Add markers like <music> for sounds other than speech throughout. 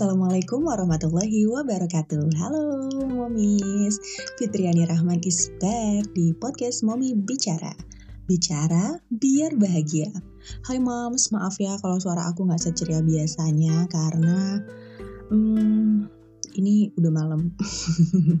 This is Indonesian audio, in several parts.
Assalamualaikum warahmatullahi wabarakatuh. Halo momis. Fitriani Rahman is back di podcast Momi Bicara. Bicara biar bahagia. Hai moms, maaf ya kalau suara aku gak seceria biasanya Karena hmm, ini udah malam.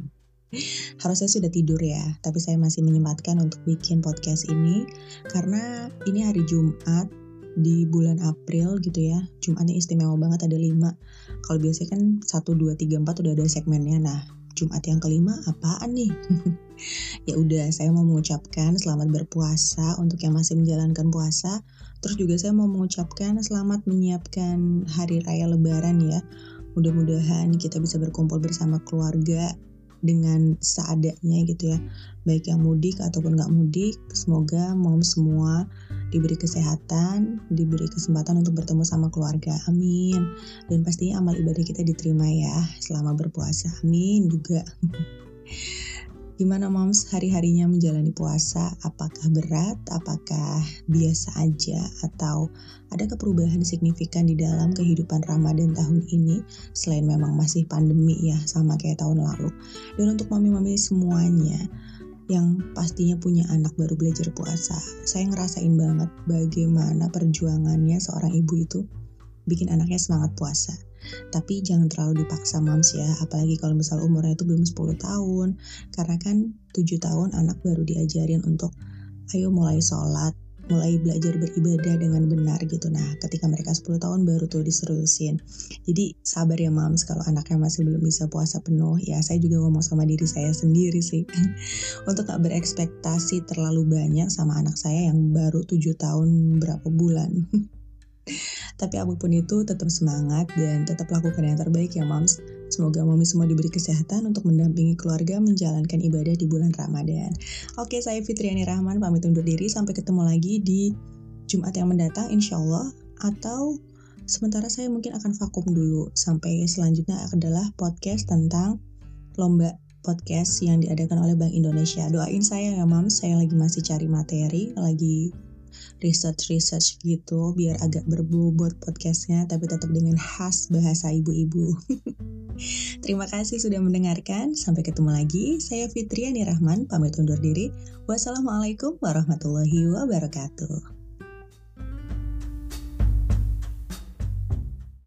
<laughs> Harusnya sudah tidur ya, tapi saya masih menyempatkan untuk bikin podcast ini karena ini hari Jumat di bulan April gitu ya. Jumatnya istimewa banget ada 5 kalau biasanya kan 1, 2, 3, 4 udah ada segmennya. Nah Jumat yang kelima apaan nih? <laughs> Ya udah saya mau mengucapkan selamat berpuasa untuk yang masih menjalankan puasa. Terus juga saya mau mengucapkan selamat menyiapkan hari raya lebaran ya. Mudah-mudahan kita bisa berkumpul bersama keluarga dengan seadanya gitu ya. Baik yang mudik ataupun nggak mudik semoga mom semua diberi kesehatan diberi kesempatan untuk bertemu sama keluarga amin dan pastinya amal ibadah kita diterima ya selama berpuasa amin juga <laughs> Gimana moms hari-harinya menjalani puasa? Apakah berat? Apakah biasa aja? Atau ada perubahan signifikan di dalam kehidupan Ramadan tahun ini selain memang masih pandemi ya sama kayak tahun lalu. Dan untuk mami-mami semuanya yang pastinya punya anak baru belajar puasa, saya ngerasain banget bagaimana perjuangannya seorang ibu itu bikin anaknya semangat puasa. Tapi jangan terlalu dipaksa moms ya, apalagi kalau misal umurnya itu belum 10 tahun. Karena kan 7 tahun anak baru diajarin untuk ayo mulai sholat, mulai belajar beribadah dengan benar gitu. Nah, ketika mereka 10 tahun baru tuh diseriusin. Jadi sabar ya moms kalau anaknya masih belum bisa puasa penuh. Ya saya juga ngomong sama diri saya sendiri sih. <laughs> Untuk gak berekspektasi terlalu banyak sama anak saya yang baru 7 tahun berapa bulan. <laughs> Tapi apa pun itu tetap semangat dan tetap lakukan yang terbaik ya moms. Semoga mami semua diberi kesehatan untuk mendampingi keluarga menjalankan ibadah di bulan Ramadan. Oke, saya Fitriani Rahman pamit undur diri. Sampai ketemu lagi di Jumat yang mendatang insya Allah. Atau sementara saya mungkin akan vakum dulu. Sampai selanjutnya adalah podcast tentang lomba podcast yang diadakan oleh Bank Indonesia. Doain saya ya moms, saya lagi masih cari materi, lagi research-research gitu biar agak berbobot podcastnya tapi tetap dengan khas bahasa ibu-ibu. <laughs> Terima kasih sudah mendengarkan. Sampai ketemu lagi. Saya Fitriani Rahman, pamit undur diri. Wassalamualaikum warahmatullahi wabarakatuh.